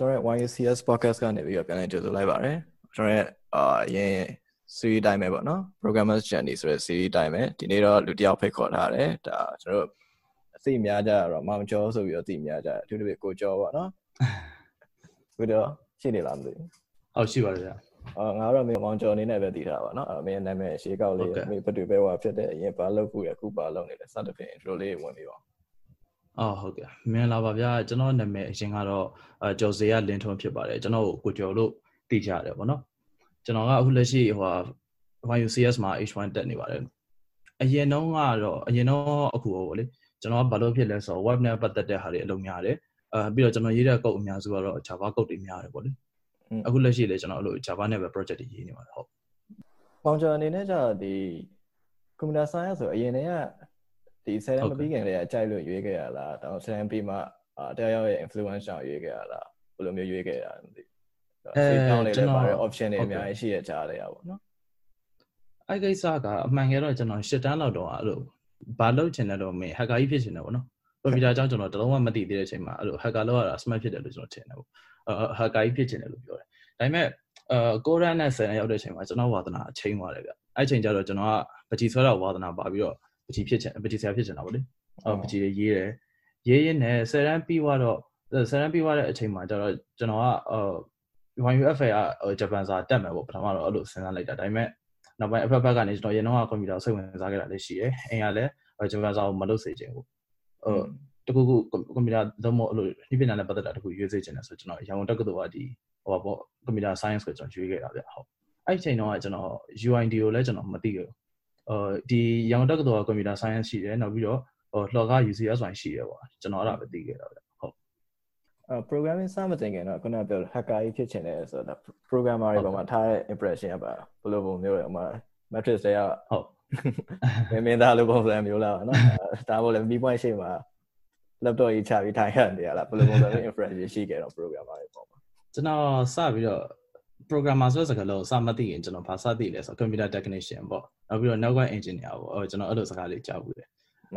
ကျွန်တော်ရဲ့ YCS podcast ကနေပြီးတော့ပြန်လည်ကြိုဆိုလိုက်ပါရစေကျွန်တော်ရဲ့အာအရင် series တိုင်းပဲပေါ့နော် programmers journey ဆိုတဲ့ series တိုင်းပဲဒီနေ့တော့လူတစ်ယောက်ဖိတ်ခေါ်ထားတယ်ဒါကျွန်တော်အသိများကြတော့မောင်ကျော်ဆိုပြီးတော့သိများကြတယ်အထူးသဖြင့်ကိုကျော်ပေါ့နော်ကိုတော့ရှိနေလားမသိဘူးဟုတ်ရှိပါတယ်ဗျာအော်ငါတော့မင်းမောင်ကျော်အနေနဲ့ပဲသိထားပါနော်အဲ့မင်းနာမည်ရှေးကောက်လေးမင်းဘယ်သူပဲဟောဖြစ်တဲ့အရင်ဘာလုပ်ခုရအခုဘာလုပ်နေလဲစသဖြင့် intro လေးဝင်ပြီးပါ အော်ဟုတ်ကဲ့မင်္ဂလာပါဗျာကျွန်တော်နာမည်အရင်ကတော့အဲကျော်စေရလင်းထွန်းဖြစ်ပါတယ်ကျွန်တော်ကိုကိုကျော်လို့သိကြရတယ်ပေါ့နော်ကျွန်တော်ကအခုလက်ရှိဟိုဟာ YUCS မှာ H1 တက်နေပါတယ်အရင်တော့ကတော့အရင်တော့အခုဟိုလေကျွန်တော်ကဘာလို့ဖြစ်လဲဆိုတော့ web နဲ့ပတ်သက်တဲ့ဟာတွေအလုံးများတယ်အဲပြီးတော့ကျွန်တော်ရေးတဲ့ code အများစုကတော့ Java code တွေများတယ်ပေါ့လေအခုလက်ရှိလေကျွန်တော်အဲ့လို Java နဲ့ပဲ project တွေရေးနေပါတယ်ဟုတ်မောင်ကျော်အနေနဲ့ကျတော့ဒီ computer science ဆိုအရင်တည်းက ဒီဆယ်တန်းမပြီးခင်တည်းကကြိုက်လို့ရွေးခဲ့ရလားဒါဆယ်တန်းပြီးမှအာတရားရောက်ရဲ့ influence ကြောင့်ရွေးခဲ့ရလားဘယ်လိုမျိုးရွေးခဲ့ရလဲမသိဘူးအဲကျွန်တော်လည်းပါတယ် option တွေအများကြီးရှိရကြတယ်ရပါတော့အဲ့ကိစ္စကအမှန်ကတော့ကျွန်တော်ရှစ်တန်းလောက်တော့အဲ့လိုဘာလုပ်ချင်တယ်တော့မင်း hacker ကြီးဖြစ်ချင်တယ်ပေါ့နော်ကွန်ပျူတာအကြောင်းကျွန်တော်တလုံးဝမသိသေးတဲ့အချိန်မှာအဲ့လို hacker လောက်ရတာ smart ဖြစ်တယ်လို့ကျွန်တော်ထင်တယ်ပေါ့အဲ hacker ကြီးဖြစ်ချင်တယ်လို့ပြောတယ်ဒါပေမဲ့အဲကိုရန်နဲ့ဆယ်နဲ့ရောက်တဲ့အချိန်မှာကျွန်တော်ဝါသနာအချိန်သွားတယ်ဗျအဲ့ချိန်ကျတော့ကျွန်တော်ကပကြီးဆွဲတော့ဝါသနာပါပြီးတော့ ပကြီးဖြစ်ချင်ပကြီးဆရာဖြစ်ချင်တာပေါ့လေအော်ပကြီးရေးတယ်ရေးရင်းနဲ့ဆယ်ရန်ပြီးတော့ဆယ်ရန်ပြီးသွားတဲ့အချိန်မှာကျတော့ကျွန်တော်ကအဲ YUFA ကဂျပန်စာတက်မယ်ပေါ့ပထမတော့အဲ့လိုစဉ်းစားလိုက်တာဒါပေမဲ့နောက်ပိုင်းအဖက်ဖက်ကနေကျွန်တော်ရေတော့ကွန်ပျူတာစိတ်ဝင်စားခဲ့တာလည်းရှိတယ်။အိမ်ကလည်းဂျပန်စာကိုမလုပ်စေချင်ဘူး။ဟိုတခုခုကွန်ပျူတာသုံးဖို့အဲ့လိုဒီပညာနဲ့ပတ်သက်တာတခုရွေးစေချင်တယ်ဆိုကျွန်တော်ရန်ကုန်တက္ကသိုလ်ကဒီဟိုပေါ့ကွန်ပျူတာ science ကိုကျွန်တော်ရွေးခဲ့တာဗျဟုတ်။အဲ့ဒီချိန်တော့ကျွန်တော် UID ကိုလည်းကျွန်တော်မသိခဲ့ဘူး။ အဲဒီရန်ကုန်တက္ကသိုလ်ကကွန်ပျူတာ science ရှိတယ်နောက်ပြီးတော့ဟိုလှော်က UCS ဆိုရှိတယ်ပေါ့ကျွန်တော်အဲ့ဒါပဲသိခဲ့တာဗျဟုတ်အဲ programming စမတင်ခင်တော့ခုနပြော hacker ကြီးဖြစ်ချင်တယ်ဆိုတော့ programmer တွေပေါ်မှာထားတဲ့ impression ကပါဘယ်လိုပုံမျိုးလဲဥမာ matrix တွေကဟုတ်မင်းမင်းသားလိုပုံစံမျိုးလားနော်ဒါပေါ်လည်း B point ရှိမှာ laptop ကြီးချပြီးထိုင်ရတယ်ရလားဘယ်လိုပုံစံမျိုး influence ရှိခဲ့တော့ programmer တွေပေါ့မှာကျွန်တော်စပြီးတော့ programmer ဆိုတဲ့စကားလုံးစမသိရင်ကျွန်တော်ဘာစသိလဲဆိုတော့ computer technician ပေါ့နောက်ပြီးတော့ network engineer ပေါ့ကျွန်တော်အဲ့လိုစကားလေးကြားဘူးတယ်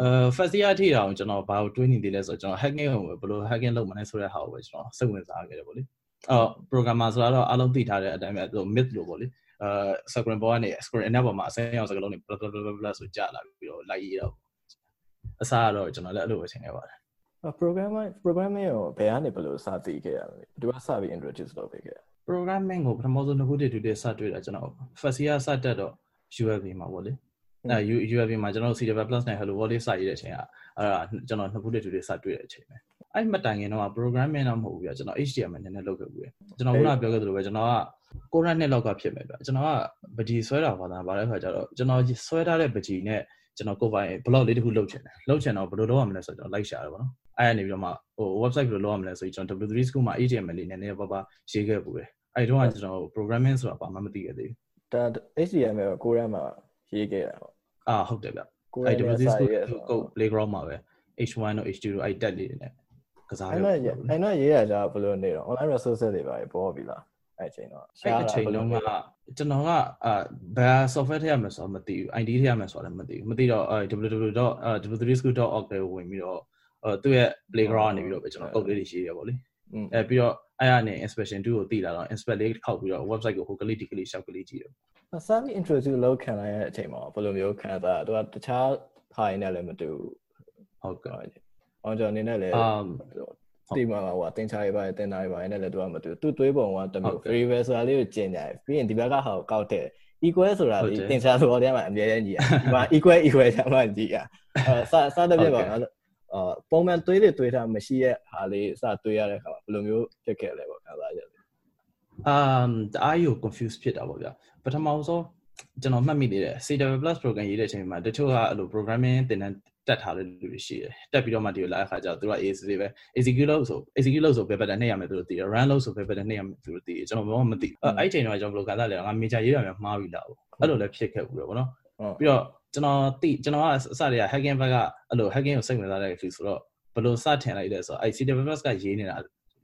အဲ first year အထိတောင်ကျွန်တော်ဘာကိုတွေးနေသေးလဲဆိုတော့ကျွန်တော် hacking ကိုဘယ်လို hacking လုပ်မလဲဆိုတဲ့ဟာကိုပဲကျွန်တော်စိတ်ဝင်စားခဲ့တယ်ပေါ့လေအော် programmer ဆိုတော့အားလုံးသိထားတဲ့အတိုင်းပဲ myth လို့ပေါ့လေအဲ screen ပေါ်ကနေ screen အနက်ပေါ်မှာအစင်းအောင်စကားလုံးတွေ blah blah blah blah ဆိုကြာလာပြီးတော့လိုက်ရေးတော့အစားကတော့ကျွန်တော်လည်းအဲ့လိုပဲထင်ခဲ့ပါတယ် programming programming ကိုဘယ်ကနေဘယ်လိုစသိခဲ့ရလဲဒီကစပြီး introduce လုပ်ပေးခဲ့ programming ကိုပထမဆုံးတစ်ခုတည်းတူတည်းစတွေ့တာကျွန်တော် first year စတက်တော့ UFB မှာပေါ့လေအဲ UFB မှာကျွန်တော် C++ နဲ့ Hello World လေးစရေးတဲ့အချိန်ကအဲ့ဒါကျွန်တော်နှစ်ခုတည်းတူတည်းစတွေ့တဲ့အချိန်ပဲအဲ့မတိုင်ခင်တော့ programming တော့မဟုတ်ဘူးပြကျွန်တော် HTML နည်းနည်းလုပ်ခဲ့ဘူးကျွန်တော်ခုနပြောခဲ့သလိုပဲကျွန်တော်ကကိုရနှစ်လောက်ကဖြစ်မယ်ဗျကျွန်တော်ကပကြီးဆွဲတာပါတာဗါတဲ့ခါကျတော့ကျွန်တော်ဆွဲထားတဲ့ပကြီးနဲ့ကျွန်တော်ကိုပိုင် blog လေးတစ်ခုလုပ်ချင်တယ်လုပ်ချင်တော့ဘယ်လိုလုပ်ရမလဲဆိုတော့ကျွန်တော်လိုက်ရှာတယ်ပေါ့နော် အဲ့ကနေပြီးတော့မှဟို website ဘယ်လိုလုပ်ရမလဲဆိုပြီးကျွန်တော် W3 school မှာ HTML လေးနည်းနည်းပါးပါးရေးခဲ့ပူတယ်အဲ့တုန်းကကျွန်တော် programming ဆိုတာဘာမှမသိခဲ့သေးဘူးဒါ HTML ကိုကိုရမှာရေးခဲ့တာပေါ့အာဟုတ်တယ်ဗျအဲ့ W3 school ကို playground မှာပဲ H1 တို့ H2 တို့အဲ့တက်လေးတွေနဲ့ကစားရအဲ့တော့အဲ့တော့ရေးရကြဘယ်လိုနေတော့ online resources တွေပါပေါ်ပြီလားအဲ့အချိန်တော့အဲ့အချိန်လုံးကကျွန်တော်ကအာဘယ် software ထည့်ရမလဲဆိုတော့မသိဘူး ID ထည့်ရမလဲဆိုတော့လည်းမသိဘူးမသိတော့ www.w3school.org ကိုဝင်ပြီးတော့အဲ သူ့ရဲ့ playground ကနေပြီးတော့ပဲကျွန်တော် code လေးတွေရေးရပါလိမ့်အဲပြီးတော့အဲ့ရနေ inspection 2ကိုတည်လာတော့ inspect လေးခောက်ပြီးတော့ website ကိုဟိုကလေးဒီကလေးရှောက်ကလေးကြည့်တယ်။ Sami introduce လုပ်ခံလိုက်တဲ့အချိန်မှာဘယ်လိုမျိုးခံစားသူကတခြားဟာရင်းနဲ့လည်းမတူဟုတ်ကဲ့။အောင်ကျော်အနေနဲ့လည်းတိမှာဟိုတင်ချာရေးပါတင်တာရေးပါနဲ့လည်းသူကမတူသူတွေးပုံကတမျိုး variable ဆိုတာလေးကိုကျင်ကြတယ်ပြီးရင်ဒီဘက်ကဟာကိုကောက်တဲ့ equal ဆိုတာဒီတင်ချာဆိုတော့တည်းမှာအမြဲတမ်းကြည့်ရဒီမှာ equal equal ချမှကြည့်ရအဲစစတဲ့ပြပါတော့ အာပုံမှန်တွေးတွေတွေးတာမရှိရဲ့ဟာလေးစတွေးရတဲ့အခါမှာဘယ်လိုမျိုးဖြစ်ခဲ့လဲပေါ့ခံစားချက်လေးအမ်တအားယူ confuse ဖြစ်တာပေါ့ဗျာပထမဆုံးကျွန်တော်မှတ်မိသေးတယ် CW+ program ရေးတဲ့အချိန်မှာတချို့ကအဲ့လို programming သင်တန်းတက်ထားတဲ့လူတွေရှိတယ်တက်ပြီးတော့မှဒီလိုလာအခါကျတော့သူက ACC ပဲ execute လုပ်ဆို execute လုပ်ဆိုဘယ်ဘက်တည်းနှိပ်ရမယ်သူတို့သိတယ် run လုပ်ဆိုဘယ်ဘက်တည်းနှိပ်ရမယ်သူတို့သိတယ်ကျွန်တော်ဘာမှမသိအဲ့အဲ့ချိန်တော့ကျွန်တော်ဘယ်လိုခံစားလဲငါ major ရေးရမယ်မှားပြီလားအဲ့လိုလည်းဖြစ်ခဲ့ဘူးပေါ့နော်ပြီးတော့ ကျွန်တော်သိကျွန်တော်ကအစတွေက hacking ဘက်ကအဲ့လို hacking ကိုစိတ်ဝင်စားတဲ့လူဆိုတော့ဘယ်လိုစထင်လိုက်လဲဆိုတော့အဲ့ CWS ကရေးနေတာ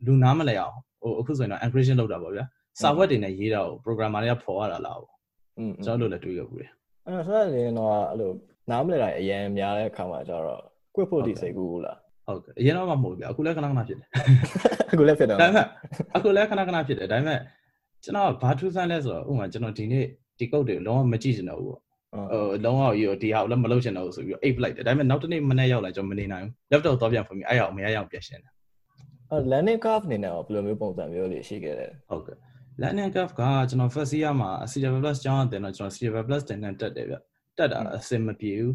လူနားမလဲအောင်ဟိုအခုဆိုရင်တော့ encryption လုပ်တာပေါ့ဗျာစာဝတ်တွေနဲ့ရေးတာကို programmer တွေကဖော်ရတာလားပေါ့อืมကျွန်တော်တို့လည်းတွေးခဲ့ဘူးလေအဲ့တော့ဆိုတော့လည်းတော့အဲ့လိုနားမလဲတာအရင်များတဲ့အခါမှာကျတော့ကွက်ဖို့ဒီစိတ်ကူးလားဟုတ်ကဲ့အရင်တော့မှမဟုတ်ဘူးဗျအခုလည်းခဏခဏဖြစ်တယ်အခုလည်းဖြစ်တော့ဒါပေမဲ့အခုလည်းခဏခဏဖြစ်တယ်ဒါပေမဲ့ကျွန်တော်ဘာထူးဆန်းလဲဆိုတော့ဥပမာကျွန်တော်ဒီနေ့ဒီကုတ်တွေလုံးဝမကြည့်ချင်တော့ဘူးပေါ့ ဟိုလုံးဝရောဒီဟာလည်းမလုပ်ချင်တော့ဘူးဆိုပြီးတော့အိတ်လိုက်တယ်ဒါပေမဲ့နောက်တစ်နေ့မနေ့ရောက်လာကျွန်တော်မနေနိုင်ဘူး laptop တော့ပြန်ဖွင့်ပြီးအဲ့ရောက်မရရောက်ပြန်ရှင်းတယ်အဲ learning curve အနေနဲ့ဘယ်လိုမျိုးပုံစံမျိုးတွေရှိခဲ့လဲဟုတ်ကဲ့ learning curve ကကျွန်တော် first year မှာ C++ ကျောင်းတင်တော့ကျွန်တော် C++ တင်နဲ့တက်တယ်ဗျတက်တာအဆင်မပြေဘူး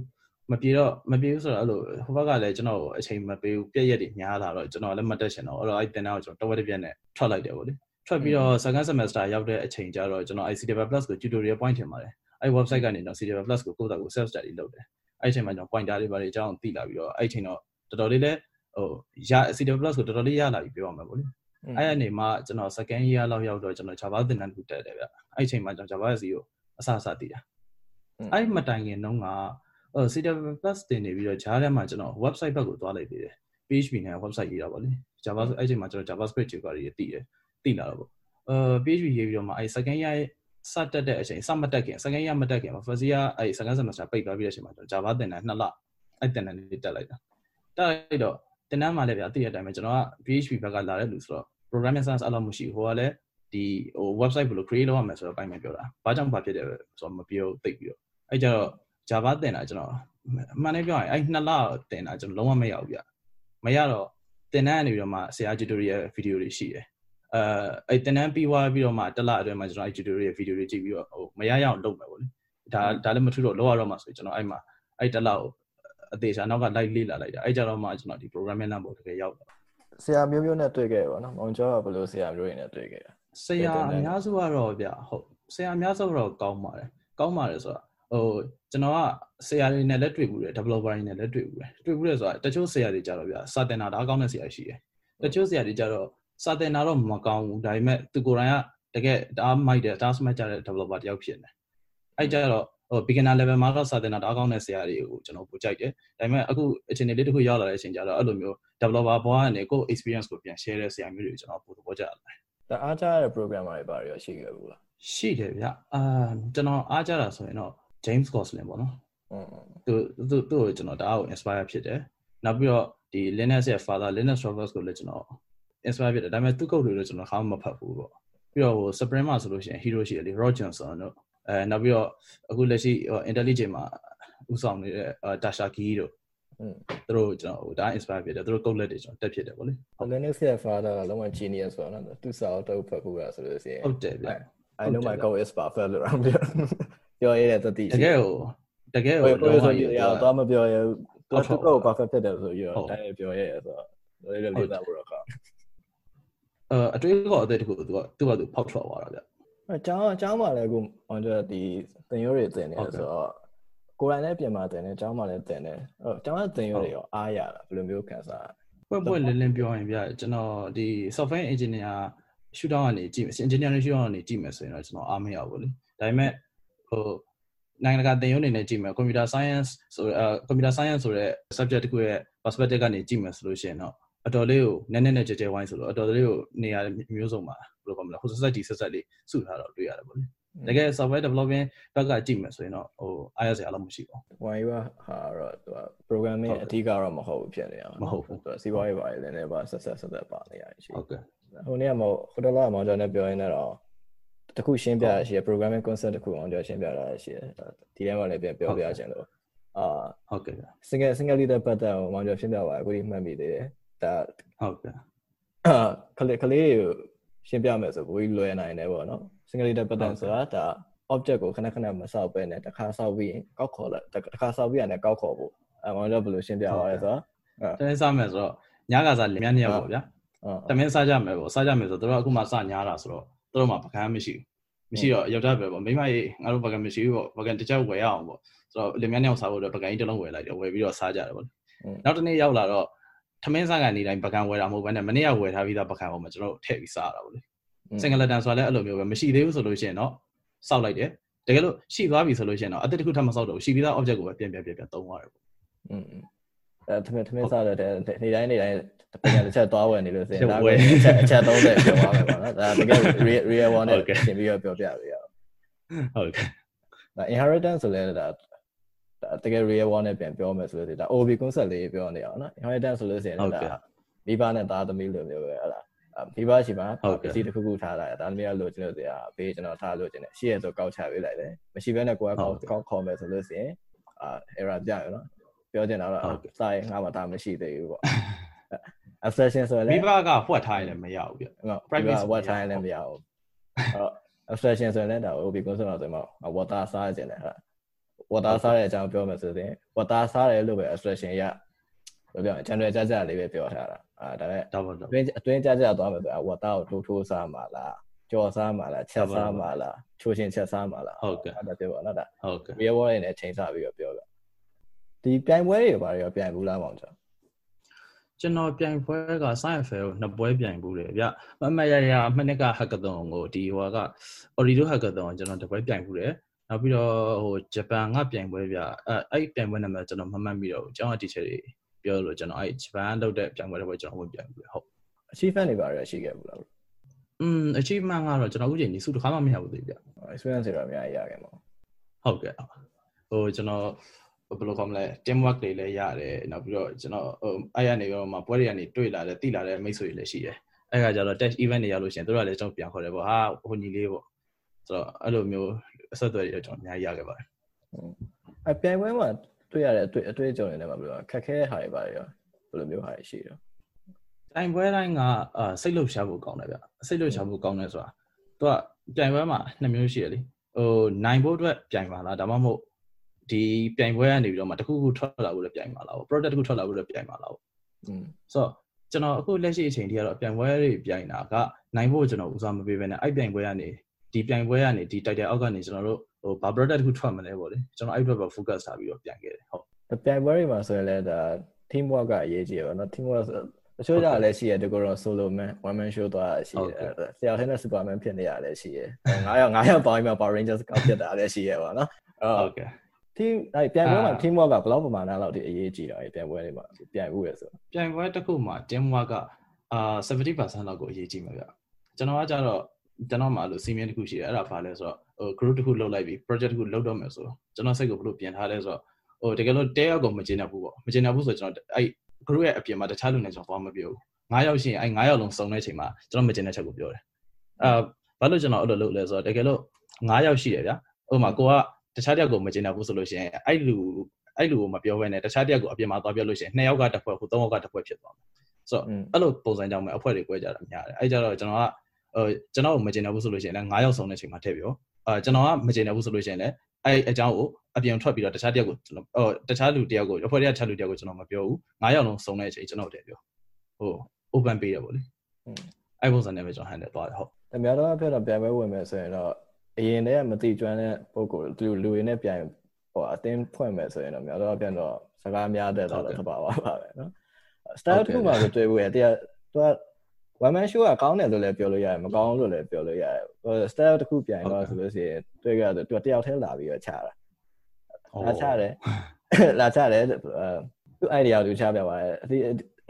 မပြေတော့မပြေဘူးဆိုတော့အဲ့လိုဟိုဘက်ကလည်းကျွန်တော်အချိန်မပေးဘူးပြည့်ရက်တွေများလာတော့ကျွန်တော်လည်းမတက်ချင်တော့အဲ့တော့အဲ့တင်တော့ကျွန်တော်တဝက်တစ်ပြက်နဲ့ထွက်လိုက်တယ်ဗောလေထွက်ပြီးတော့ second semester ရောက်တဲ့အချိန်ကျတော့ကျွန်တော် ICTV Plus ကို tutorial point ထင်ပါတယ် အဲ့ website ကနေတော့ CTV Plus ကိုကိုယ့်တာကို self study လုပ်တယ်အဲ့အချိန်မှာကျွန်တော် pointer တွေပါတယ်အကြောင်းသိလာပြီးတော့အဲ့အချိန်တော့တော်တော်လေးလည်းဟိုရ CTV Plus ကိုတော်တော်လေးရလာပြီပြောရမှာဗောလေအဲ့အနေမှာကျွန်တော် second year လောက်ရောက်တော့ကျွန်တော် Java သင်တန်းတစ်ခုတက်တယ်ဗျအဲ့အချိန်မှာကျွန်တော် Java SE ကိုအစအစသိတာအဲ့မတိုင်ခင်တုန်းကဟို CTV Plus တင်နေပြီးတော့ဂျားထဲမှာကျွန်တော် website ဘက်ကိုသွားလိုက်သေးတယ် PHP နဲ့ website ရေးတာဗောလေ Java အဲ့အချိန်မှာကျွန်တော် JavaScript တွေပါတွေသိတယ်သိလာတော့ဗောအဲ PHP ရေးပြီးတော့မှအဲ second year စတက်တဲ့အချိန်စမတက်ခင် second year မတက်ခင်မှာ first year အဲ second semester ပိတ်သွားပြီးတဲ့အချိန်မှာကျွန်တော် Java သင်တန်း2လအဲသင်တန်းလေးတက်လိုက်တာတက်လိုက်တော့သင်တန်းမှာလည်းဗျာသိတဲ့အတိုင်းပဲကျွန်တော်က PHP ဘက်ကလာတဲ့လူဆိုတော့ programming science အလောက်မရှိဘူးဟိုကလည်းဒီဟို website ဘယ်လို create လုပ်ရမလဲဆိုတော့အပိုင်းပဲပြောတာဘာကြောင့်ဘာဖြစ်တယ်ဆိုတော့မပြောသိပြီးတော့အဲကြတော့ Java သင်တာကျွန်တော်အမှန်လေးပြောရင်အဲ2လသင်တာကျွန်တော်လုံးဝမရဘူးဗျမရတော့သင်တန်းကနေပြီးတော့မှဆရာ tutorial video တွေရှိတယ် အဲအဲ့တနန်းပြီးသွားပြီးတော့မှတစ်လအတွင်းမှာကျွန်တော်အဲ့ tutorial ရဲ့ video တွေကြည့်ပြီးတော့ဟိုမရရအောင်လုပ်မယ်ပေါ့လေဒါဒါလည်းမထူတော့လောက်ရတော့မှဆိုကျွန်တော်အဲ့မှာအဲ့တစ်လကိုအသေးချာနောက်က live လေ့လာလိုက်တာအဲ့ကြတော့မှကျွန်တော်ဒီ programming လမ်းပေါ်တကယ်ရောက်တာဆရာမျိုးမျိုးနဲ့တွေ့ခဲ့ပါတော့။မောင်ကျော်ကဘယ်လိုဆရာမျိုးတွေနဲ့တွေ့ခဲ့တာ။ဆရာအများစုကတော့ဗျဟုတ်ဆရာအများစုတော့ကောင်းပါတယ်။ကောင်းပါတယ်ဆိုတာဟိုကျွန်တော်ကဆရာတွေနဲ့လည်းတွေ့ဘူးတယ် developer တွေနဲ့လည်းတွေ့ဘူးတယ်။တွေ့ဘူးတယ်ဆိုတာတချို့ဆရာတွေကြတော့ဗျစာတင်တာဒါကောင်းတဲ့ဆရာရှိတယ်။တချို့ဆရာတွေကြတော့ စာသင်တာတော့မကောင်းဘူးဒါပေမဲ့သူကိုယ်တိုင်ကတကယ်ဒါမိုက်တယ်ဒါ smart ကြတဲ့ developer တယောက်ဖြစ်နေအဲ့ကြတော့ဟို beginner level မှာတော့စာသင်တာဒါကောင်းတဲ့ဆရာတွေကိုကျွန်တော်ပိုကြိုက်တယ်ဒါပေမဲ့အခုအခြေအနေလေးတစ်ခုရောက်လာတဲ့အချိန်ကျတော့အဲ့လိုမျိုး developer ဘဝကနေကိုယ် experience ကိုပြန် share တဲ့ဆရာမျိုးတွေကိုကျွန်တော်ပိုသဘောကျတယ်ဒါအားကြတဲ့ programmer တွေပါရောရှိခဲ့ဘူးလားရှိတယ်ဗျအာကျွန်တော်အားကြတာဆိုရင်တော့ James Gosling ပေါ့နော်သူသူသူ့ကိုကျွန်တော်ဒါကို inspire ဖြစ်တယ်နောက်ပြီးတော့ဒီ Linux ရဲ့ father Linux Torvalds ကိုလည်းကျွန်တော် inspire ဖြစ်တယ်ဒါပေမဲ့သူ့ကုတ်တွေတော့ကျွန်တော်ခါမှမဖတ်ဘူးပေါ့ပြီးတော့ဟို Supreme မှာဆိုလို့ရှိရင် hero ရှိတယ်လေ Roy Johnson တို့အဲနောက်ပြီးတော့အခုလက်ရှိ intelligent မှာဥဆောင်နေတဲ့ Tasha Key တို့သူတို့ကျွန်တော်ဟိုဒါ inspire ဖြစ်တယ်သူတို့ကုတ်လက်တွေကျွန်တော်တက်ဖြစ်တယ်ပေါ့လေ Linux ရဲ့ father ကလုံးဝ genius ဆိုတော့သူစာအုပ်တုပ်ဖတ်ဖို့ရဆိုလို့ရှိရင်ဟုတ်တယ်ဗျ I know my code is perfect လို့အောင်ပြောပြောရတဲ့တတိတကယ်ဟိုတကယ်ဟိုတော့ဆိုရတော့မပြောရဘူးသူက perfect ဖြစ်တယ်ဆိုရတော့တိုင်းပြောရဆိုတော့လေးလေးလေးသားဖို့တော့ခါ အဲအတွေးကောအသေးတခုသူကသူ့ဘာသူဖောက်ထွက်သွားတာဗျအကျောင်းအကျောင်းမှာလည်းအခုဟိုဒီတင်ရိုးတွေတင်နေဆိုတော့ကိုယ်တိုင်လည်းပြင်มาတင်တယ်အကျောင်းမှာလည်းတင်တယ်အဲအကျောင်းကတင်ရိုးတွေရောအားရတာဘယ်လိုမျိုးခံစားပွက်ပွက်လင်းလင်းပြောရင်ဗျကျွန်တော်ဒီ software engineer ရှူတောင်းကနေကြည့်မယ် engineering ရှူတောင်းကနေကြည့်မယ်ဆိုရင်တော့ကျွန်တော်အားမရဘူးလေဒါပေမဲ့ဟိုနိုင်ငံတကာသင်ရိုးအနေနဲ့ကြည့်မယ် computer science ဆိုအဲ computer science ဆိုတဲ့ subject တခုရဲ့ perspective ကနေကြည့်မယ်ဆိုလို့ရှိရင်တော့ အတော်လေးကိုနည်းနည်းနဲ့ကြဲကြဲဝိုင်းဆိုတော့အတော်လေးကိုနေရာမျိုးစုံမှာဘယ်လိုကောမလဲဟိုဆက်ဆက်ကြီးဆက်ဆက်လေးစုထားတော့တွေ့ရတယ်ပေါ့လေတကယ် software development ဘက်ကကြည့်မယ်ဆိုရင်တော့ဟိုအားရစရာတော့မရှိပါဘူး။ why ဟာတော့သူက programming အဓိကတော့မဟုတ်ဘူးဖြစ်နေအောင်မဟုတ်ဘူးသူကစီးပွားရေးပါလေလည်းပါဆက်ဆက်ဆက်ဆက်ပါနေရရှိဟုတ်ကဲ့ဟိုနေ့ကမဟုတ်ဟိုတော့လာမောင်ကျော်နဲ့ပြောရင်းတော့တခုရှင်းပြရရှိရ programming concept တခုအောင်ကျော်ရှင်းပြတာရှိရဒီထဲမှာလည်းပြန်ပြောပြချင်လို့အာဟုတ်ကဲ့ single single leader pattern ကိုမောင်ကျော်ရှင်းပြပါအခုဒီမှတ်မိသေးတယ် ဒါဟုတ်ကဲ့ခလေးခလေးကိုရှင်းပြမယ်ဆိုဘူးလွယ်နိုင်တယ်ပေါ့နော် single leader pattern ဆိုတာဒါ object ကိုခဏခဏမဆောက်ပဲနဲ့တစ်ခါဆောက်ပြီးရင်ကောက်ခေါ်လိုက်တစ်ခါဆောက်ပြီးရင်လည်းကောက်ခေါ်ဖို့အဲမောင်ကျော်ဘယ်လိုရှင်းပြပါလဲဆိုတော့တမင်းစားမယ်ဆိုတော့ညကစားလင်မြနှစ်ယောက်ပေါ့ဗျာတမင်းစားကြမယ်ပေါ့စားကြမယ်ဆိုတော့တို့အခုမှစညားတာဆိုတော့တို့မှပကံမရှိဘူးမရှိတော့ယောက်ျားပဲပေါ့မိမကြီးငါတို့ပကံမရှိဘူးပေါ့ပကံတစ်ချက်ဝယ်ရအောင်ပေါ့ဆိုတော့လင်မြနှစ်ယောက်စားဖို့အတွက်ပကံကြီးတစ်လုံးဝယ်လိုက်တယ်ဝယ်ပြီးတော့စားကြတယ်ပေါ့နောက်တစ်နေ့ရောက်လာတော့ ထမင်းစားကနေတိုင်းပကံဝယ်တာမဟုတ်ဘဲနဲ့မနေ့ကဝယ်ထားပြီးသားပကံပေါ်မှာကျွန်တော်ထည့်ပြီးစားတာပေါ့လေစင်ဂလတန်ဆိုတာလည်းအဲ့လိုမျိုးပဲမရှိသေးဘူးဆိုလို့ရှိရင်တော့စောက်လိုက်တယ်တကယ်လို့ရှိသွားပြီဆိုလို့ရှိရင်တော့အတစ်တစ်ခုထပ်မစောက်တော့ဘူးရှိပြီးသား object ကိုပဲပြန်ပြန်ပြန်ပြန်သုံးရတယ်ပေါ့อืมအဲထမင်းထမင်းစားတဲ့နေတိုင်းနေတိုင်းပညာတစ်ချက်သွားဝယ်နေလို့ဆိုရင်ဒါကအချက်အချက်30ပြောပါမယ်ပေါ့နော်ဒါတကယ် real one နဲ့ရှင်းပြီးတော့ပြောပြပေးရအောင်ဟုတ်ကဲ့ဒါ inheritance ဆိုလဲဒါ တကယ် real world နဲ့ပြန်ပြောမယ်ဆိုလို့ဒါ OB concept လေးပြောနေအောင်နော် inheritance ဆိုလို့ရှိရင်ဒါမိဘနဲ့သားသမီးလိုမျိုးပဲဟလာမိဘရှိမှာပစ္စည်းတစ်ခုခုထားလိုက်သားသမီးကလိုချင်လို့တရားဘေးကျွန်တော်ထားလို့ချင်တယ်ရှိရဆိုကောက်ချပေးလိုက်တယ်မရှိဘဲနဲ့ကိုယ်ကကောက်ကောက်ခေါ်မယ်ဆိုလို့ရှိရင်အာ error ပြရနော်ပြောချင်တာတော့စာရင်ငါမှဒါမရှိသေးဘူးပေါ့ abstraction ဆိုရင်မိဘကဖွက်ထားရင်လည်းမရဘူးပြ private ဖွက်ထားရင်လည်းမရဘူးအဲ့တော့ abstraction ဆိုရင်လည်းဒါ OB concept တော့ဆိုမှ water စားခြင်းတယ်ဟာ water စားတဲ့အကြောင်းပြောမယ်ဆိုရင် water စားတယ်လို့ပဲ abstraction ရဘယ်ပြော general ကြကြလေးပဲပြောထားတာအာဒါပေမဲ့အတွင်းအတွင်းကြကြသွားမယ်ဆိုရင် water ကိုထိုးထိုးစားမှာလားကြော်စားမှာလားချက်စားမှာလားချိုးချင်းချက်စားမှာလားဟုတ်ကဲ့အဲ့ဒါပြောပါနော်ဒါဟုတ်ကဲ့ real world နဲ့ချိန်စားပြီးတော့ပြောပြဒီပြိုင်ပွဲတွေဘာတွေရောပြိုင်ဘူးလားမောင်ကျော်ကျွန်တော်ပြိုင်ပွဲက science fair ကိုနှစ်ပွဲပြိုင်ဘူးတယ်ဗျမမရရမနှစ်က hackathon ကိုဒီဟိုက Orido hackathon ကိုကျွန်တော်တစ်ပွဲပြိုင်ဘူးတယ် နောက်ပြီးတော့ဟိုဂျပန်ကပြိုင်ပွဲဗျအဲအဲ့ပြိုင်ပွဲနာမည်ကျွန်တော်မမှတ်မိတော့ဘူးကျောင်းက teacher တွေပြောလို့ကျွန်တော်အဲ့ဂျပန်လုပ်တဲ့ပြိုင်ပွဲတစ်ပွဲကျွန်တော်ဝင်ပြိုင်ဘူးလေဟုတ် achievement တွေပါရရှိခဲ့ဘူးလားอืม achievement ကတော့ကျွန်တော်အခုချိန်ဒီစုတစ်ခါမှမရဘူးသေးဗျ experience တွေတော့အများကြီးရခဲ့မှာဟုတ်ကဲ့ဟိုကျွန်တော်ဘယ်လိုခေါ်မလဲ team work တွေလည်းရတယ်နောက်ပြီးတော့ကျွန်တော်ဟိုအဲ့ရနေတော့မှပွဲတွေကနေတွေ့လာတဲ့တိလာတဲ့မိတ်ဆွေတွေလည်းရှိတယ်အဲ့ခါကျတော့ test event တွေရောက်လို့ရှိရင်တို့ကလည်းကျွန်တော်ပြန်ခေါ်တယ်ပေါ့ဟာဟိုညီလေးပေါ့ဆိုတော့အဲ့လိုမျိုး အဆက်အသွယ်တွေကျွန်တော်အများကြီးရခဲ့ပါတယ်အပြိုင်ပွဲမှာတွေ့ရတဲ့အတွေ့အတွေ့အကြုံတွေနဲ့မှာဘယ်လိုခက်ခဲတဲ့ဟာတွေပါရောဘယ်လိုမျိုးဟာတွေရှိရောပြိုင်ပွဲတိုင်းကအာစိတ်လှုပ်ရှားဖို့ကောင်းတယ်ဗျစိတ်လှုပ်ရှားဖို့ကောင်းတယ်ဆိုတာသူကပြိုင်ပွဲမှာနှစ်မျိုးရှိတယ်လေဟိုနိုင်ဖို့အတွက်ပြိုင်ပါလားဒါမှမဟုတ်ဒီပြိုင်ပွဲကနေပြီးတော့မှတခုခုထွက်လာဖို့လည်းပြိုင်ပါလား product တခုထွက်လာဖို့လည်းပြိုင်ပါလားอืมဆိုတော့ကျွန်တော်အခုလက်ရှိအချိန်ထိကတော့ပြိုင်ပွဲတွေပြိုင်တာကနိုင်ဖို့ကျွန်တော်ဦးစားမပေးဘဲနဲ့အဲ့ပြိုင်ပွဲကနေ ဒီပြိုင်ပွဲကနေဒီ title အောက်ကနေကျွန်တော်တို့ဟိုဘာ product တခုထွက်မလဲပေါ့လေကျွန်တော်အဲ့အတွက်ပဲ focus ထားပြီးတော့ပြိုင်ခဲ့တယ်ဟုတ်ပြိုင်ပွဲတွေမှာဆိုရင်လည်းဒါ team work ကအရေးကြီးတယ်ပေါ့နော် team work တချို့ကြလည်းရှိရတယ်တကောတော့ solo man one man show သွားရှိတယ်ဆရာထဲနဲ့ superman ဖြစ်နေရလည်းရှိတယ်9ယောက်9ယောက်ပေါင်းပြီးမှ power rangers ကောက်ဖြစ်တာလည်းရှိရပါတော့ဟုတ်ကဲ့ team အဲ့ပြိုင်ပွဲမှာ team work ကဘယ်လောက်ပမာဏလောက်ထိအရေးကြီးတာလဲပြိုင်ပွဲတွေမှာပြိုင်ဘူးရဆိုပြိုင်ပွဲတစ်ခုမှာ team work ကအာ70%လောက်ကိုအရေးကြီးမှာဗျကျွန်တော်ကကြတော့ ကျွန်တော်မှအဲ့လို senior တစ်ခုရှိတယ်အဲ့ဒါဘာလဲဆိုတော့ဟို group တစ်ခုလုပ်လိုက်ပြီး project တစ်ခုလုပ်တော့မယ်ဆိုတော့ကျွန်တော်စိတ်ကိုဘယ်လိုပြင်ထားလဲဆိုတော့ဟိုတကယ်လို့တဲရောက်ကိုမကျင်တတ်ဘူးပေါ့မကျင်တတ်ဘူးဆိုတော့ကျွန်တော်အဲ့ group ရဲ့အပြင်မှာတခြားလူနဲ့ကျွန်တော်ဘာမှမပြောဘူး9ယောက်ရှိရင်အဲ့9ယောက်လုံးစုံတဲ့ချိန်မှာကျွန်တော်မကျင်တဲ့ချက်ကိုပြောတယ်အာဘာလို့ကျွန်တော်အဲ့လိုလုပ်လဲဆိုတော့တကယ်လို့9ယောက်ရှိတယ်ဗျာဥပမာကိုကတခြားတယောက်ကိုမကျင်တတ်ဘူးဆိုလို့ရှိရင်အဲ့လူအဲ့လူကိုမပြောဘဲနဲ့တခြားတယောက်ကိုအပြင်မှာသွားပြောလို့ရှိရင်2ယောက်ကတစ်ဖွဲ့ဟို3ယောက်ကတစ်ဖွဲ့ဖြစ်သွားမယ်ဆိုတော့အဲ့လိုပုံစံကြောင့်ပဲအဖွဲ့တွေ꿰ကြတာများတယ်အဲ့ကြတော့ကျွန်တော်က ဟိုကျွန်တော်မကျင်တတ်ဘူးဆိုလို့ရှိရင်လည်း9ယောက်စုံတဲ့ချိန်မှာထည့်ပြောအာကျွန်တော်ကမကျင်တတ်ဘူးဆိုလို့ရှိရင်လည်းအဲ့အကြောင်းကိုအပြင်ထွက်ပြီးတော့တခြားတယောက်ကိုကျွန်တော်ဟိုတခြားလူတယောက်ကိုအဖွဲ့တွေကတခြားလူတယောက်ကိုကျွန်တော်မပြောဘူး9ယောက်လုံးစုံတဲ့အချိန်ကျွန်တော်တည်းပြောဟို open ပေးတယ်ပေါ့လေအဲ့ပုံစံနဲ့ပဲကျွန်တော် handle သွားတယ်ဟုတ်အများတော့ပြောတော့ပြန်ပွဲဝင်မယ်ဆိုရင်တော့အရင်တည်းကမတိကျွမ်းတဲ့ပုံကိုလူလူတွေနဲ့ပြန်ဟိုအတင်းဖွင့်မယ်ဆိုရင်တော့များတော့ပြန်တော့စကားများတဲ့တော့သဘာဝပါပဲနော် style တစ်ခုမှမတွေ့ဘူးရဲ့တရားသူက one man show ကကောင်းတယ်လို့လည်းပြောလို့ရတယ်မကောင်းလို့လည်းပြောလို့ရတယ်ဟို style တစ်ခုပြန်တော့ဆိုလို့ရှိရင်တွေ့ကြတယ်သူတယောက်တည်းလာပြီးတော့ခြာတာလာခြာတယ်လာခြာတယ်သူ idea ကိုသူခြာပြပါတယ်အ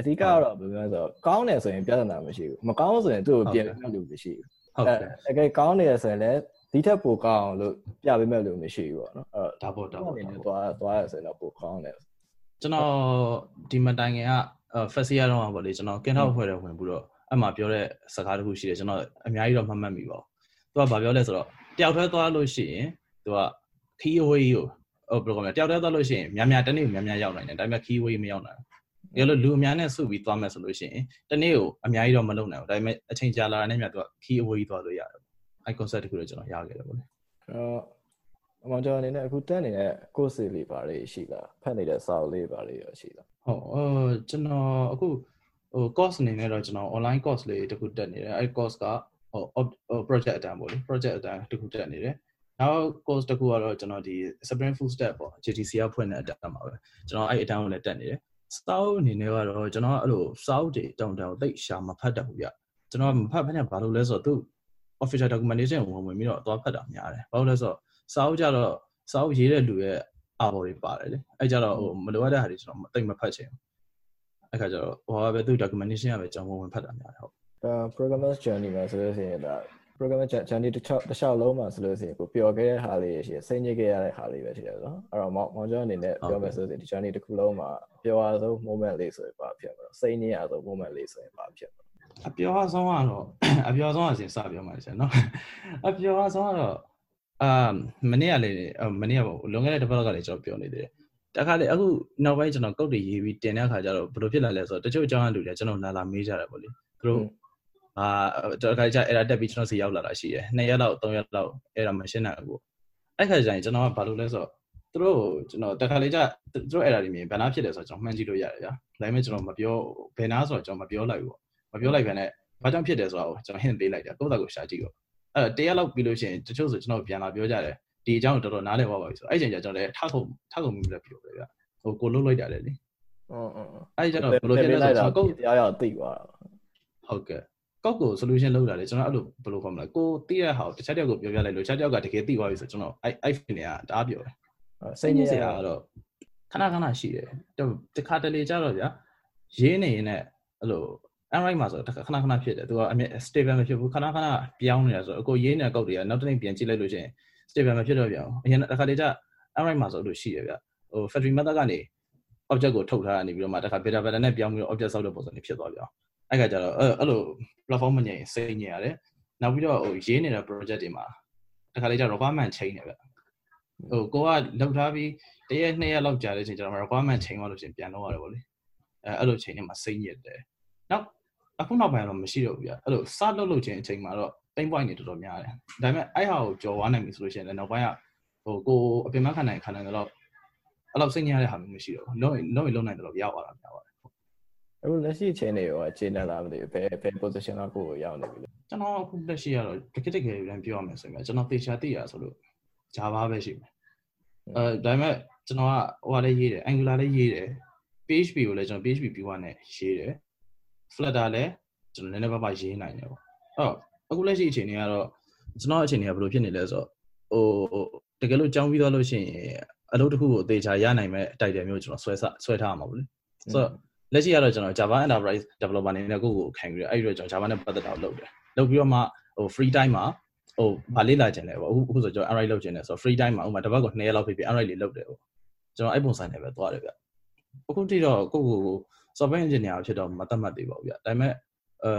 အဓိကကတော့ဘယ်လိုလဲဆိုတော့ကောင်းတယ်ဆိုရင်ပြဿနာမရှိဘူးမကောင်းဆိုရင်သူ့ကိုပြင်မဲ့လူမရှိဘူးဟုတ်ကဲ့တကယ်ကောင်းနေရဆိုရင်လည်းဒီထက်ပိုကောင်းလို့ပြပေးမဲ့လူမရှိဘူးပေါ့နော်အဲ့တော့ဒါပေါ့ဒါပေါ့အနေနဲ့သွားသွားရဆိုရင်တော့ပိုကောင်းတယ်ကျွန်တော်ဒီမတိုင်ခင်က festival တော့ပေါ့လေကျွန်တော်ကင်းထောက်ဖွဲ့တယ်ဝင်ပြီးတော့ အဲ့မှာပြောတဲ့စကားတစ်ခုရှိတယ်ကျွန်တော်အများကြီးတော့မှတ်မှတ်မိပါဘူးသူကဗာပြောလဲဆိုတော့တယောက်တည်းသွားလို့ရှိရင်သူက key away ကိုဟိုဘယ်လိုခေါ်မလဲတယောက်တည်းသွားလို့ရှိရင်များများတနေ့များများရောက်နိုင်တယ်ဒါပေမဲ့ key away မရောက်နိုင်ဘူးတကယ်လို့လူအများနဲ့စုပြီးသွားမယ်ဆိုလို့ရှိရင်တနေ့ကိုအများကြီးတော့မလုပ်နိုင်ဘူးဒါပေမဲ့အချိန်ကြာလာတဲ့နေ့မြတ်သူက key away သွားလို့ရတယ်အဲ့ concept တခုတော့ကျွန်တော်ရခဲ့တယ်ပေါ့လေအော်အမောင်ကျော်အနေနဲ့အခုတက်နေတဲ့ course လေးပါလေးရှိလားဖတ်နေတဲ့စာအုပ်လေးပါလေးရရှိလားဟုတ်အော်ကျွန်တော်အခု ဟို course အနေနဲ့တော့ကျွန်တော် online course လေးတခုတက်နေတယ်အဲ့ course ကဟို project အတန်းပေါ့လေ project အတန်းတခုတက်နေတယ်နောက် course တခုကတော့ကျွန်တော်ဒီ Spring Full Stack ပေါ့ JTC ကဖွင့်တဲ့အတန်းမှာပဲကျွန်တော်အဲ့အတန်းကိုလည်းတက်နေတယ်စာအုပ်အနေနဲ့ကတော့ကျွန်တော်အဲ့လိုစာအုပ်တွေတောင်တောင်သိရှာမဖတ်တတ်ဘူးဗျကျွန်တော်မဖတ်ဘဲနဲ့ဘာလို့လဲဆိုတော့သူ official documentation ကိုဝင်ဝင်ပြီးတော့သွားဖတ်တာများတယ်ဘာလို့လဲဆိုတော့စာအုပ်ကြတော့စာအုပ်ရေးတဲ့လူရဲ့အာဘော်တွေပါတယ်လေအဲ့ကြတော့ဟိုမလိုအပ်တဲ့ဟာတွေကျွန်တော်တိတ်မဖတ်ချင်ဘူး အဲ့ခါကျတော့ဟိုပဲသူ documentation ကပဲကျွန်တော်ဝင်ဝင်ဖတ်တာများတယ်ဟုတ်ဒါ programmer's journey မှာဆိုလို့ရှိရင်ဒါ programmer journey တစ်ချောက်တစ်လျှောက်လုံးမှာဆိုလို့ရှိရင်ကိုပျော်ခဲ့တဲ့ဟာလေးရှိစိတ်ညစ်ခဲ့ရတဲ့ဟာလေးပဲရှိတယ်ဆိုတော့အဲ့တော့မောင်မောင်ကျော်အနေနဲ့ပြောမယ်ဆိုရင်ဒီ journey တစ်ခုလုံးမှာပျော်ရဆုံး moment လေးဆိုရင်ဘာဖြစ်မလဲစိတ်ညစ်ရဆုံး moment လေးဆိုရင်ဘာဖြစ်မလဲအပျော်ဆုံးကတော့အပျော်ဆုံးအစဉ်စပြောမှရှင်နော်အပျော်ဆုံးကတော့အာမနေ့ကလေမနေ့ကပေါ့လွန်ခဲ့တဲ့တစ်ပတ်ကလည်းကျွန်တော်ပြောနေသေးတယ် တခါလေအခုနောက်ပိုင်းကျွန်တော်ကုတ်တွေရေးပြီးတင်တဲ့အခါကျတော့ဘယ်လိုဖြစ်လာလဲဆိုတော့တချို့အကြောင်းအလူတွေကျွန်တော်လာလာမေးကြတယ်ပေါ့လေသူတို့အာတခါကျအဲ့ဒါတက်ပြီးကျွန်တော်စီရောက်လာတာရှိတယ်နှစ်ရက်လောက်သုံးရက်လောက်အဲ့ဒါမရှင်းနိုင်ဘူးအဲ့ခါကျရင်ကျွန်တော်ကဘာလို့လဲဆိုတော့သူတို့ကျွန်တော်တခါလေကျသူတို့အဲ့ဒါတွေမြင်ဘယ်နာဖြစ်လဲဆိုတော့ကျွန်တော်မှန်းကြည့်လို့ရတယ်ဗျာဒါပေမဲ့ကျွန်တော်မပြောဘယ်နာဆိုတော့ကျွန်တော်မပြောလိုက်ဘူးမပြောလိုက်ဘဲနဲ့ဘာကြောင့်ဖြစ်တယ်ဆိုတာကိုကျွန်တော် hint ပေးလိုက်တယ်ကိုယ့်တာကိုရှာကြည့်တော့အဲ့တရက်လောက်ပြီးလို့ရှိရင်တချို့ဆိုကျွန်တော်ပြန်လာပြောကြတယ် ဒီအကြောင်းကိုတော်တော်နားလည်သွားပါပြီဆိုအဲ့ချိန်ကျကျွန်တော်လည်းထခုထခုမိမလည်းပြောတယ်ဗျဟိုကိုလုတ်လိုက်တာလေလေဟုတ်ဟုတ်အဲ့ကျတော့ဘယ်လိုဖြစ်လဲဆိုတော့ကိုတရားရောက်သိသွားတာဟုတ်ကဲ့ကောက်ကို solution လောက်တာလေကျွန်တော်အဲ့လိုဘယ်လိုခေါ်မလဲကိုသိတဲ့ဟာကိုတခြားတယောက်ကိုပြောပြလိုက်လို့တခြားတယောက်ကတကယ်သိသွားပြီဆိုကျွန်တော်အဲ့အဲ့ feeling ကတအားပြောတယ်စိတ်ညစ်စရာကတော့ခဏခဏရှိတယ်တခါတလေကြတော့ဗျာရေးနေရင်လည်းအဲ့လို Android မှာဆိုခဏခဏဖြစ်တယ်သူကအမြဲ stable မဖြစ်ဘူးခဏခဏပြောင်းနေတာဆိုအကိုရေးနေတဲ့ကောက်တွေကနောက်တစ်နေ့ပြန်ကြည့်လိုက်လို့ရှိရင် stable မဖြစ်တော့ပြန်အရင်တစ်ခါတလေကျ Android မှာဆိုလို့ရှိရဗျဟို factory method ကနေ object ကိုထုတ်ထားတာနေပြီးတော့မှတစ်ခါ beta beta နဲ့ပြောင်းပြီးတော့ object ဆောက်တဲ့ပုံစံမျိုးဖြစ်သွားပြန်အဲ့ကကြတော့အဲ့လို platform မငြိမ်စိတ်ညစ်ရတယ်နောက်ပြီးတော့ဟိုရေးနေတဲ့ project တွေမှာတစ်ခါလေကျ requirement change နေဗျဟိုကိုကလောက်ထားပြီးတရက်နှစ်ရက်လောက်ကြာတဲ့အချိန်ကျတော့ requirement change သွားလို့ရှိရင်ပြန်လုပ်ရတယ်ပေါ့လေအဲအဲ့လိုချိန်တွေမှာစိတ်ညစ်တယ်နောက်အခုနောက်ပိုင်းတော့မရှိတော့ဘူးဗျအဲ့လိုစလုပ်လို့ချင်းအချိန်မှာတော့ pain point တွေတော်တော်များတယ်ဒါပေမဲ့အဲ့ဟာကိုကြော်ဝါနိုင်ပြီဆိုလို့ရှိရင်လည်းနောက်ပိုင်းကဟိုကိုအပင်မခံနိုင်ခံနိုင်တော့အဲ့လိုစိတ်ညစ်ရတဲ့ဟာမျိုးမရှိတော့ဘူးလုံးလုံးလုံးနိုင်တော့ရောက်သွားတာများပါတယ်အခုလက်ရှိအချိန်တွေရောအခြေအနေလားမသိဘူးဘယ်ဘယ် position ကကိုရောက်နေပြီလဲကျွန်တော်အခုလက်ရှိကတော့တကယ်တကယ်ပြန်ပြောရမယ်ဆိုရင်ကျွန်တော်သေချာသိရဆိုလို့ Java ပဲရှိမယ်အဲဒါပေမဲ့ကျွန်တော်ကဟိုဟာလေးရေးတယ် Angular လေးရေးတယ် PHP ကိုလည်းကျွန်တော် PHP ပြီးွားနဲ့ရေးတယ် Flutter လည်းကျွန်တော်နည်းနည်းပါးပါးရေးနိုင်တယ်ပေါ့အဲ့တော့ အခုလက်ရှိအခြေအနေကတော့ကျွန်တော်အခြေအနေကဘယ်လိုဖြစ်နေလဲဆိုတော့ဟိုတကယ်လို့ကြောင်းပြီးသွားလို့ရှိရင်အလုပ်တစ်ခုကိုအသေးချာရနိုင်မဲ့တိုက်တယ်မျိုးကျွန်တော်ဆွဲဆဆွဲထားမှာပေါ့လေဆိုတော့လက်ရှိကတော့ကျွန်တော် Java Enterprise Developer အနေနဲ့ကိုယ့်ကိုခံပြီးတော့အဲ့ဒီတော့ကျွန်တော် Java နဲ့ပတ်သက်တာကိုလုပ်တယ်လုပ်ပြီးတော့မှဟို free time မှာဟိုဗာလေးလာကျင်တယ်ပေါ့အခုအခုဆိုကျွန်တော် Android လုပ်ကျင်တယ်ဆိုတော့ free time မှာဥမာတစ်ပတ်ကို2ရက်လောက်ဖြစ်ဖြစ် Android လေးလုပ်တယ်ပေါ့ကျွန်တော်အဲ့ပုံစံနဲ့ပဲသွားတယ်ဗျအခုတိတော့ကိုယ့်ကို software engineer ဖြစ်တော့မသတ်မှတ်သေးပါဘူးဗျဒါပေမဲ့အဲ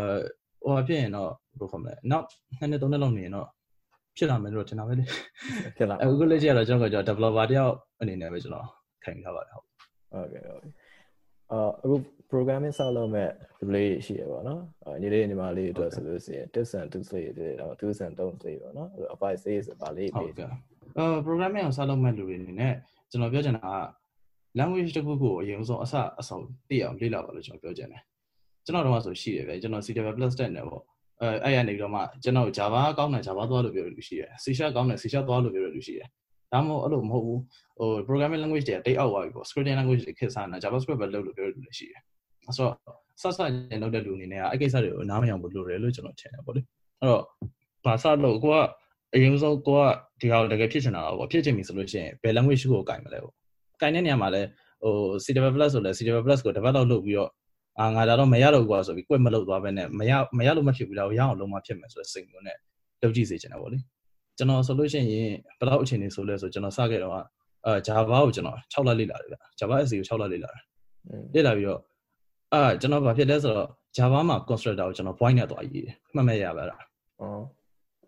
ဟိုဖြစ်ရင်တော့ဘယ်လိုခေါ်မလဲနောက်နှစ်နှစ်သုံးနှစ်လောက်နေရင်တော့ဖြစ်လာမယ်လို့ထင်တာပဲလေဖြစ်လာအခုလက်ရှိကတော့ကျွန်တော်က developer တယောက်အနေနဲ့ပဲကျွန်တော်ခံထားပါတယ်ဟုတ်ဟုတ်ကဲ့ဟုတ်အာအခု programming ဆောက်လုပ်မဲ့ play ရှိရပါတော့။ညီလေးညီမလေးအတွက်ဆိုလို့ရှိရင် tips and tools တွေတော့ tools and don'ts တွေပေါ့နော်။အဲ့ advice တွေဆိုပါလေးပေးကြ။အာ programming ကိုဆောက်လုပ်မဲ့လူတွေအနေနဲ့ကျွန်တော်ပြောချင်တာက language တစ်ခုကိုအရင်ဆုံးအစအဆုံးသိအောင်လေ့လာပါလို့ကျွန်တော်ပြောချင်တယ်။ ကျွန်တော်တော့ဆိုရှိတယ်ပဲကျွန်တော် C++ တက်နေပေါ့။အဲအဲ့ရနေပြီးတော့မှကျွန်တော် Java ကောင်းတယ် Java သွားလို့ပြောလို့ရှိတယ်။ C# ကောင်းတယ် C# သွားလို့ပြောလို့ရှိတယ်။ဒါမှမဟုတ်အဲ့လိုမဟုတ်ဘူးဟို programming language တွေတိတ်အောက်သွားပြီပေါ့ scripting language တွေခက်စားနေတာ JavaScript ပဲလုပ်လို့ပြောလို့လည်းရှိတယ်။ဆိုတော့ဆက်ဆက်နေလုပ်တဲ့လူအနေနဲ့အဲ့ကိစ္စတွေကိုနားမယောင်ဘူးလို့ရတယ်လို့ကျွန်တော်ထင်တယ်ပေါ့လေ။အဲ့တော့ဘာစလို့ကိုကအရင်ဆုံးကိုကဒီဟာတကယ်ဖြစ်ချင်တာပေါ့ဖြစ်ချင်ပြီဆိုလို့ရှိရင်ဘယ် language ကိုကင်မလဲပေါ့။ကင်တဲ့နေရာမှာလည်းဟို C++ ဆိုလဲ C++ ကို develop လုပ်ပြီးတော့ အာငါဒါတော့မရတော့ဘူးကွာဆိုပြီး quit မလုပ်သွားဘဲနဲ့မရမရလို့မဖြစ်ဘူးလားရအောင်လုံးမဖြစ်မယ်ဆိုတဲ့စိတ်မျိုးနဲ့လုပ်ကြည့်စေချင်တယ်ပေါ့လေကျွန်တော်ဆိုလို့ရှိရင်ဘယ်တော့အချိန်နေဆိုလဲဆိုကျွန်တော်စခဲ့တော့အာ Java ကိုကျွန်တော်6လလေ့လာတယ်ဗျ Java SE ကို6လလေ့လာတယ်လေ့လာပြီးတော့အာကျွန်တော်ဘာဖြစ်လဲဆိုတော့ Java မှာ constructor ကိုကျွန်တော် point နဲ့သွားရေးတယ်မှတ်မဲ့ရပါလားဩ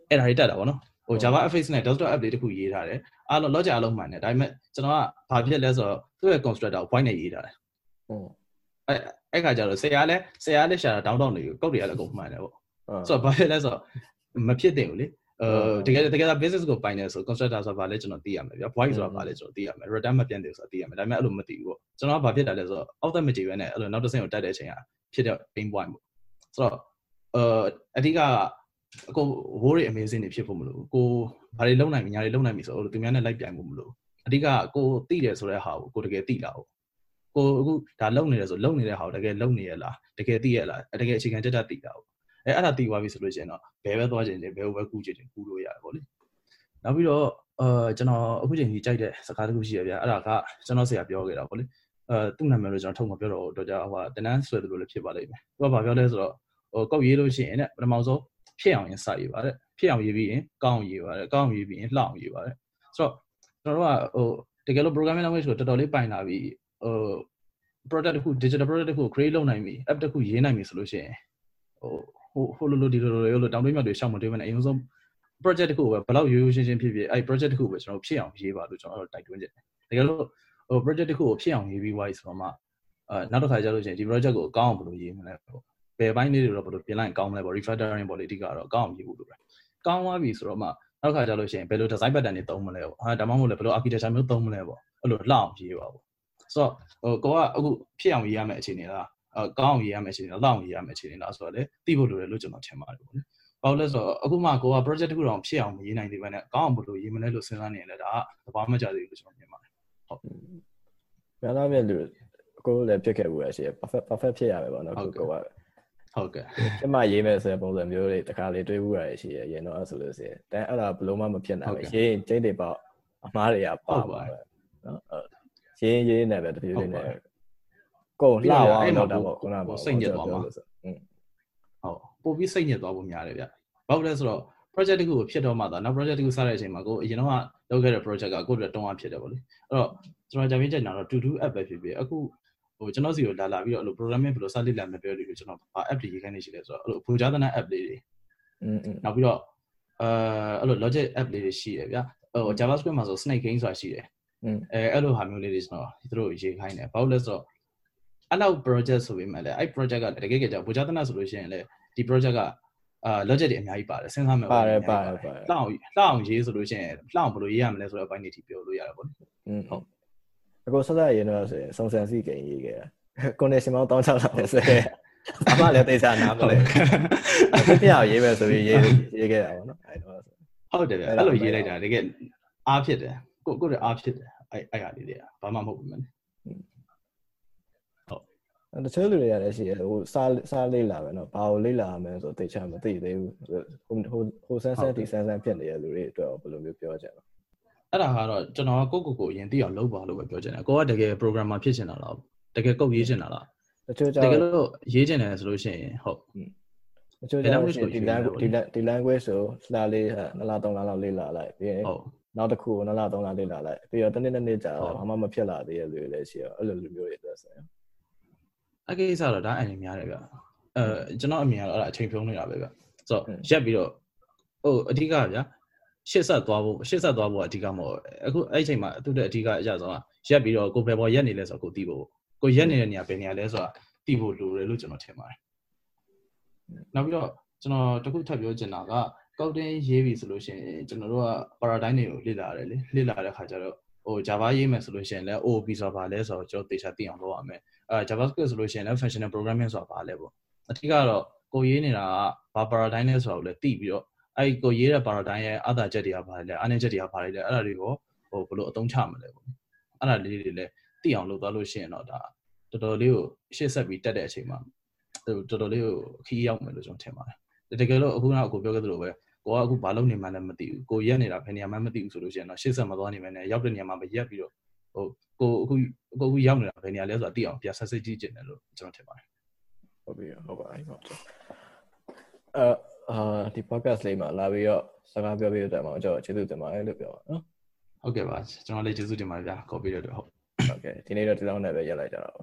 အဲ့ဒါတွေတက်တာဗောနော်ဟို Java FX နဲ့ desktop app လေးတစ်ခုရေးထားတယ်အားလုံး logic အလုံးမှန်တယ်ဒါပေမဲ့ကျွန်တော်ကဘာဖြစ်လဲဆိုတော့သူ့ရဲ့ constructor ကို point နဲ့ရေးထားတယ်ဟုတ်အဲ့ အဲ့ခါကျတော့ဆရာလည်းဆရာလည်းရှာတာ down down တွေကိုကုတ်တွေကလည်းအကုန်မှန်တယ်ပေါ့ဆိုတော့ဘာဖြစ်လဲဆိုတော့မဖြစ်တင်ဘူးလေအဲတကယ်တကယ် business ကိုပိုင်နေဆို constructor ဆိုတာဘာလဲကျွန်တော်သိရမယ်ဗျာ void ဆိုတာဘာလဲကျွန်တော်သိရမယ် return မပြန်တယ်ဆိုတာသိရမယ်ဒါပေမဲ့အဲ့လိုမသိဘူးပေါ့ကျွန်တော်ကဘာဖြစ်တာလဲဆိုတော့ automate ပဲနဲ့အဲ့လိုနောက်တစ်ဆင့်ကိုတက်တဲ့အချိန်ကဖြစ်တဲ့ pain point ပေါ့ဆိုတော့အဲအဓိကကို worry amazing တွေဖြစ်ဖို့မလို့ကိုဘာတွေလုံနိုင်ပြီညာတွေလုံနိုင်ပြီဆိုတော့သူများနဲ့လိုက်ပြိုင်ဖို့မလို့အဓိကကိုသိတယ်ဆိုတဲ့ဟာကိုကိုတကယ်သိတာဟုတ် ကိုအခုဒါလုံနေတယ်ဆိုလုံနေတဲ့ဟာကိုတကယ်လုံနေရလားတကယ်သိရလားတကယ်အခြေခံတက်တက်သိတာဟုတ်အဲအဲ့ဒါသိသွားပြီဆိုလို့ရှိရင်တော့ဘယ်ပဲသွားခြင်းချင်းဘယ်ဘဲကူးခြင်းချင်းကူးလို့ရတယ်ပေါ့လေနောက်ပြီးတော့အာကျွန်တော်အခုချိန်ကြီးကြိုက်တဲ့စကားတစ်ခုရှိရဗျာအဲ့ဒါကကျွန်တော်ဆရာပြောခဲ့တာပေါ့လေအဲသူ့နာမည်လို့ကျွန်တော်ထုတ်မပြောတော့တော့ကြာဟိုတနန်းဆွဲတယ်လို့လည်းဖြစ်ပါလိမ့်မယ်သူကဘာပြောလဲဆိုတော့ဟိုကောက်ရေးလို့ရှိရင်ねပထမဆုံးဖြစ်အောင်ရင်စရေးပါတဲ့ဖြစ်အောင်ရေးပြီးရင်ကောင်းအောင်ရေးပါတယ်ကောင်းအောင်ရေးပြီးရင်လှအောင်ရေးပါတယ်ဆိုတော့ကျွန်တော်တို့ကဟိုတကယ်လို့ programming language ကိုတော်တော်လေးပိုင်လာပြီး ဟို product တစ်ခု digital product တစ်ခု create လုပ်နိုင်ပြီ app တစ်ခုရေးနိုင်ပြီဆိုလို့ရှိရင်ဟိုဟိုဟိုလိုလိုဒီလိုလိုလို့တောင်းတမြတ်တွေရှောက်မတွေးမနေအရင်ဆုံး project တစ်ခုပဲဘယ်လောက်ရိုးရိုးရှင်းရှင်းဖြစ်ဖြစ်အဲ့ project တစ်ခုပဲကျွန်တော်ဖြစ်အောင်ရေးပါလို့ကျွန်တော်တို့တိုက်တွန်းချင်တယ်တကယ်လို့ဟို project တစ်ခုကိုဖြစ်အောင်ရေးပြီးွားဆိုတော့မှအဲနောက်တစ်ခါကျလို့ရှိရင်ဒီ project ကိုအကောင်းအောင်ဘယ်လိုရေးမလဲပေါ့ဘယ်ပိုင်းလေးတွေတော့ဘယ်လိုပြင်လိုက်ကောင်းမလဲပေါ့ refactoring ပေါ့လေအဓိကတော့အကောင်းအောင်ရေးဖို့လိုတယ်ကောင်းသွားပြီဆိုတော့မှနောက်ခါကျလို့ရှိရင်ဘယ်လို design pattern တွေသုံးမလဲပေါ့ဟာဒါမှမဟုတ်လည်းဘယ်လို architecture မျိုးသုံးမလဲပေါ့အဲ့လိုလှအောင်ရေးပါပေါ့ ဆိုတော့ဟိုကိုကအခုဖြစ်အောင်ရေးရမယ့်အခြေအနေလားအကောင်းအောင်ရေးရမယ့်အခြေအနေလားလှအောင်ရေးရမယ့်အခြေအနေလားဆိုတော့လေသိဖို့လိုတယ်လို့ကျွန်တော်ထင်ပါတယ်ပေါ့လေဘာလို့လဲဆိုတော့အခုမှကိုက project တစ်ခုတော့ဖြစ်အောင်မရေးနိုင်သေးဘဲနဲ့ကောင်းအောင်ဘယ်လိုရေးမလဲလို့စဉ်းစားနေရင်လည်းဒါကဘာမှမကြသေးဘူးလို့ကျွန်တော်မြင်ပါတယ်ဟုတ်ဘယ်တော့မှလူကိုလည်းဖြစ်ခဲ့ဘူးရရှိ perfect perfect ဖြစ်ရမယ်ပေါ့နော်ကိုကဟုတ်ကဲ့ကျမရေးမယ်ဆိုတဲ့ပုံစံမျိုးတွေတခါလေတွေးဘူးရရှိရရင်တော့ဆိုလို့ရှိရင်တန်အဲ့ဒါဘလုံးမမဖြစ်နိုင်ဘူးရေးကျိတ်တွေပေါ့အမားတွေကပါပါနော် ရင်းရင်းနဲ့ပဲတပြေးလေးနဲ့ကိုလှသွားတော့တာပေါ့ခုနကစိတ်ညစ်သွားမှာဟုတ်ပို့ပြီးစိတ်ညစ်သွားဖို့များတယ်ဗျဘာလို့လဲဆိုတော့ project တခုကိုဖြစ်တော့မှသာနောက် project တခုစတဲ့အချိန်မှာကိုအရင်တော့လုပ်ခဲ့တဲ့ project ကကိုအတွက်တုံးအောင်ဖြစ်တယ်ပေါ့လေအဲ့တော့ကျွန်တော်ကြံပြချက်နာတော့ to do app ပဲဖြစ်ဖြစ်အခုဟိုကျွန်တော်စီကိုလာလာပြီးတော့အဲ့လို programming ဘယ်လိုစလေ့လာမယ်ပြောလို့ကျွန်တော်ဘာ app တွေရေးခိုင်းနေရှိလဲဆိုတော့အဲ့လိုဘူဂျာသနာ app လေးတွေနောက်ပြီးတော့အဲအဲ့လို logic app လေးတွေရှိတယ်ဗျဟို javascript မှာဆို snake game ဆိုတာရှိတယ် အဲအဲ့လိုဟာမျိုးလေးတွေကျွန်တော်သူတို့ရေးခိုင်းတယ်ဘာလို့လဲဆိုတော့အဲ့လောက် project ဆိုပေမဲ့လည်းအဲ့ project ကတကယ်ကြကြောင် project တဲ့ဆိုလို့ရှိရင်လည်းဒီ project ကအာ logic တွေအများကြီးပါတယ်စဉ်းစားမယ်ပါတယ်ပါတယ်ပါတယ်လှအောင်လှအောင်ရေးဆိုလို့ရှိရင်လှအောင်ဘယ်လိုရေးရမလဲဆိုတော့အပိုင်းတွေထိပြောလို့ရတယ်ပေါ့อืมဟုတ်အခုဆက်ဆက်ရေးတော့ဆိုရင်စုံစံစီကိန်းရေးခဲ့တာ connection ပေါင်း16လောက်ပဲဆိုရင်အမှလည်းသိစားနာမလဲဖြစ်ပြရေးမယ်ဆိုပြီးရေးရေးခဲ့တာပေါ့နော်အဲ့တော့ဟုတ်တယ်ဗျအဲ့လိုရေးလိုက်တာတကယ်အားဖြစ်တယ် ကိုကိုရအားဖြစ်တယ်အဲ့အဲ့ဟာလေးတွေကဘာမှမဟုတ်ဘူးမင်းတချို့လူတွေကလည်းရှိတယ်ဟိုစားစားလေးလာပဲเนาะဘာကိုလေးလာရမလဲဆိုသိချာမသိသေးဘူးဟိုဟိုဟိုဆန်းဆန်းဒီဆန်းဆန်းဖြစ်နေတဲ့လူတွေအတွက်ဘယ်လိုမျိုးပြောကြလဲအဲ့ဒါကတော့ကျွန်တော်ကိုကိုကိုအရင်သိအောင်လုပ်ပါလို့ပဲပြောချင်တယ်ကိုကတကယ် programmer ဖြစ်ချင်တာလားတကယ်ကုတ်ရေးချင်တာလားတချို့ကြောင့်တကယ်လို့ရေးချင်တယ်ဆိုလို့ရှိရင်ဟုတ်တချို့ကြောင့်ဒီ language ဒီ language ဆိုလာလေးနှစ်လသုံးလလောက်လေးလာလိုက်ပြီးရင် နောက်တစ်ခုနှစ်လသုံးလလေးလာလိုက်ပြီးတော့တစ်နှစ်နှစ်နှစ်ကြာဘာမှမဖြစ်လာသေးတဲ့လူတွေလည်းရှိရောအဲ့လိုလူမျိုးတွေအတွက်ဆိုရင်အကိစ္စတော့ဒါအနေများတယ်ဗျအဲကျွန်တော်အမြင်ကတော့အဲ့ဒါအချိန်ဖြုံးနေတာပဲဗျဆိုတော့ရက်ပြီးတော့ဟိုအဓိကဗျရှစ်ဆက်သွားဖို့ရှစ်ဆက်သွားဖို့အဓိကမဟုတ်အခုအဲ့အချိန်မှာသူ့တဲ့အဓိကအရာဆုံးကရက်ပြီးတော့ကိုဘယ်ပေါ်ရက်နေလဲဆိုတော့ကိုသိဖို့ကိုရက်နေတဲ့နေရာဘယ်နေရာလဲဆိုတာသိဖို့လိုတယ်လို့ကျွန်တော်ထင်ပါတယ်နောက်ပြီးတော့ကျွန်တော်တခုထပ်ပြောချင်တာက ကောက်တင်ရေးပြီဆိုလို့ရှိရင်ကျွန်တော်တို့က paradigm တွေကိုလေ့လာရတယ်လေလေ့လာတဲ့ခါကျတော့ဟို Java ရေးမယ်ဆိုလို့ရှိရင်လည်း OOP ဆိုတာဘာလဲဆိုတော့ကျွန်တော်သေချာသိအောင်လုပ်ရမယ်အဲ JavaScript ဆိုလို့ရှိရင်လည်း functional programming ဆိုတာဘာလဲပေါ့အထူးကတော့ကိုရေးနေတာကဘာ paradigm လဲဆိုတာကိုလည်းသိပြီးတော့အဲ့ကိုရေးတဲ့ paradigm ရဲ့အသာချက်တွေကဘာလဲအနေချက်တွေကဘာလဲအဲ့ဒါတွေကိုဟိုဘယ်လိုအသုံးချမလဲပေါ့အဲ့ဒါလေးတွေလည်းသိအောင်လုပ်သွားလို့ရှိရင်တော့ဒါတော်တော်လေးကိုရှေ့ဆက်ပြီးတက်တဲ့အချိန်မှာဟိုတော်တော်လေးကိုခီးရောက်မယ်လို့ကျွန်တော်ထင်ပါတယ်တကယ်လို့အခုနောက်ကိုပြောခဲ့သလိုပဲ ကိုကအခုဘာလုပ်နေမှလည်းမသိဘူးကိုရက်နေတာဘယ်နေရာမှမသိဘူးဆိုလို့ရှိရင်တော့ရှေ့ဆက်မသွားနိုင်မယ်နဲ့ရောက်တဲ့နေရာမှာပဲရက်ပြီးတော့ဟိုကိုအခုကိုအခုရောက်နေတာဘယ်နေရာလဲဆိုတာသိအောင်ပြဆက်စစ်ကြည့်ကျင်တယ်လို့ကျွန်တော်ထင်ပါတယ်ဟုတ်ပြီဟုတ်ပါပြီဟုတ်တယ်အဲအာဒီ podcast လေးမှာလာပြီးတော့စကားပြောပြတဲ့မှာကျွန်တော်ကျေးဇူးတင်ပါတယ်လို့ပြောပါနော်ဟုတ်ကဲ့ပါကျွန်တော်လည်းကျေးဇူးတင်ပါတယ်ဗျာခေါ်ပြီးတော့ဟုတ်ဟုတ်ကဲ့ဒီနေ့တော့ဒီလောက်နဲ့ပဲရက်လိုက်ကြတော့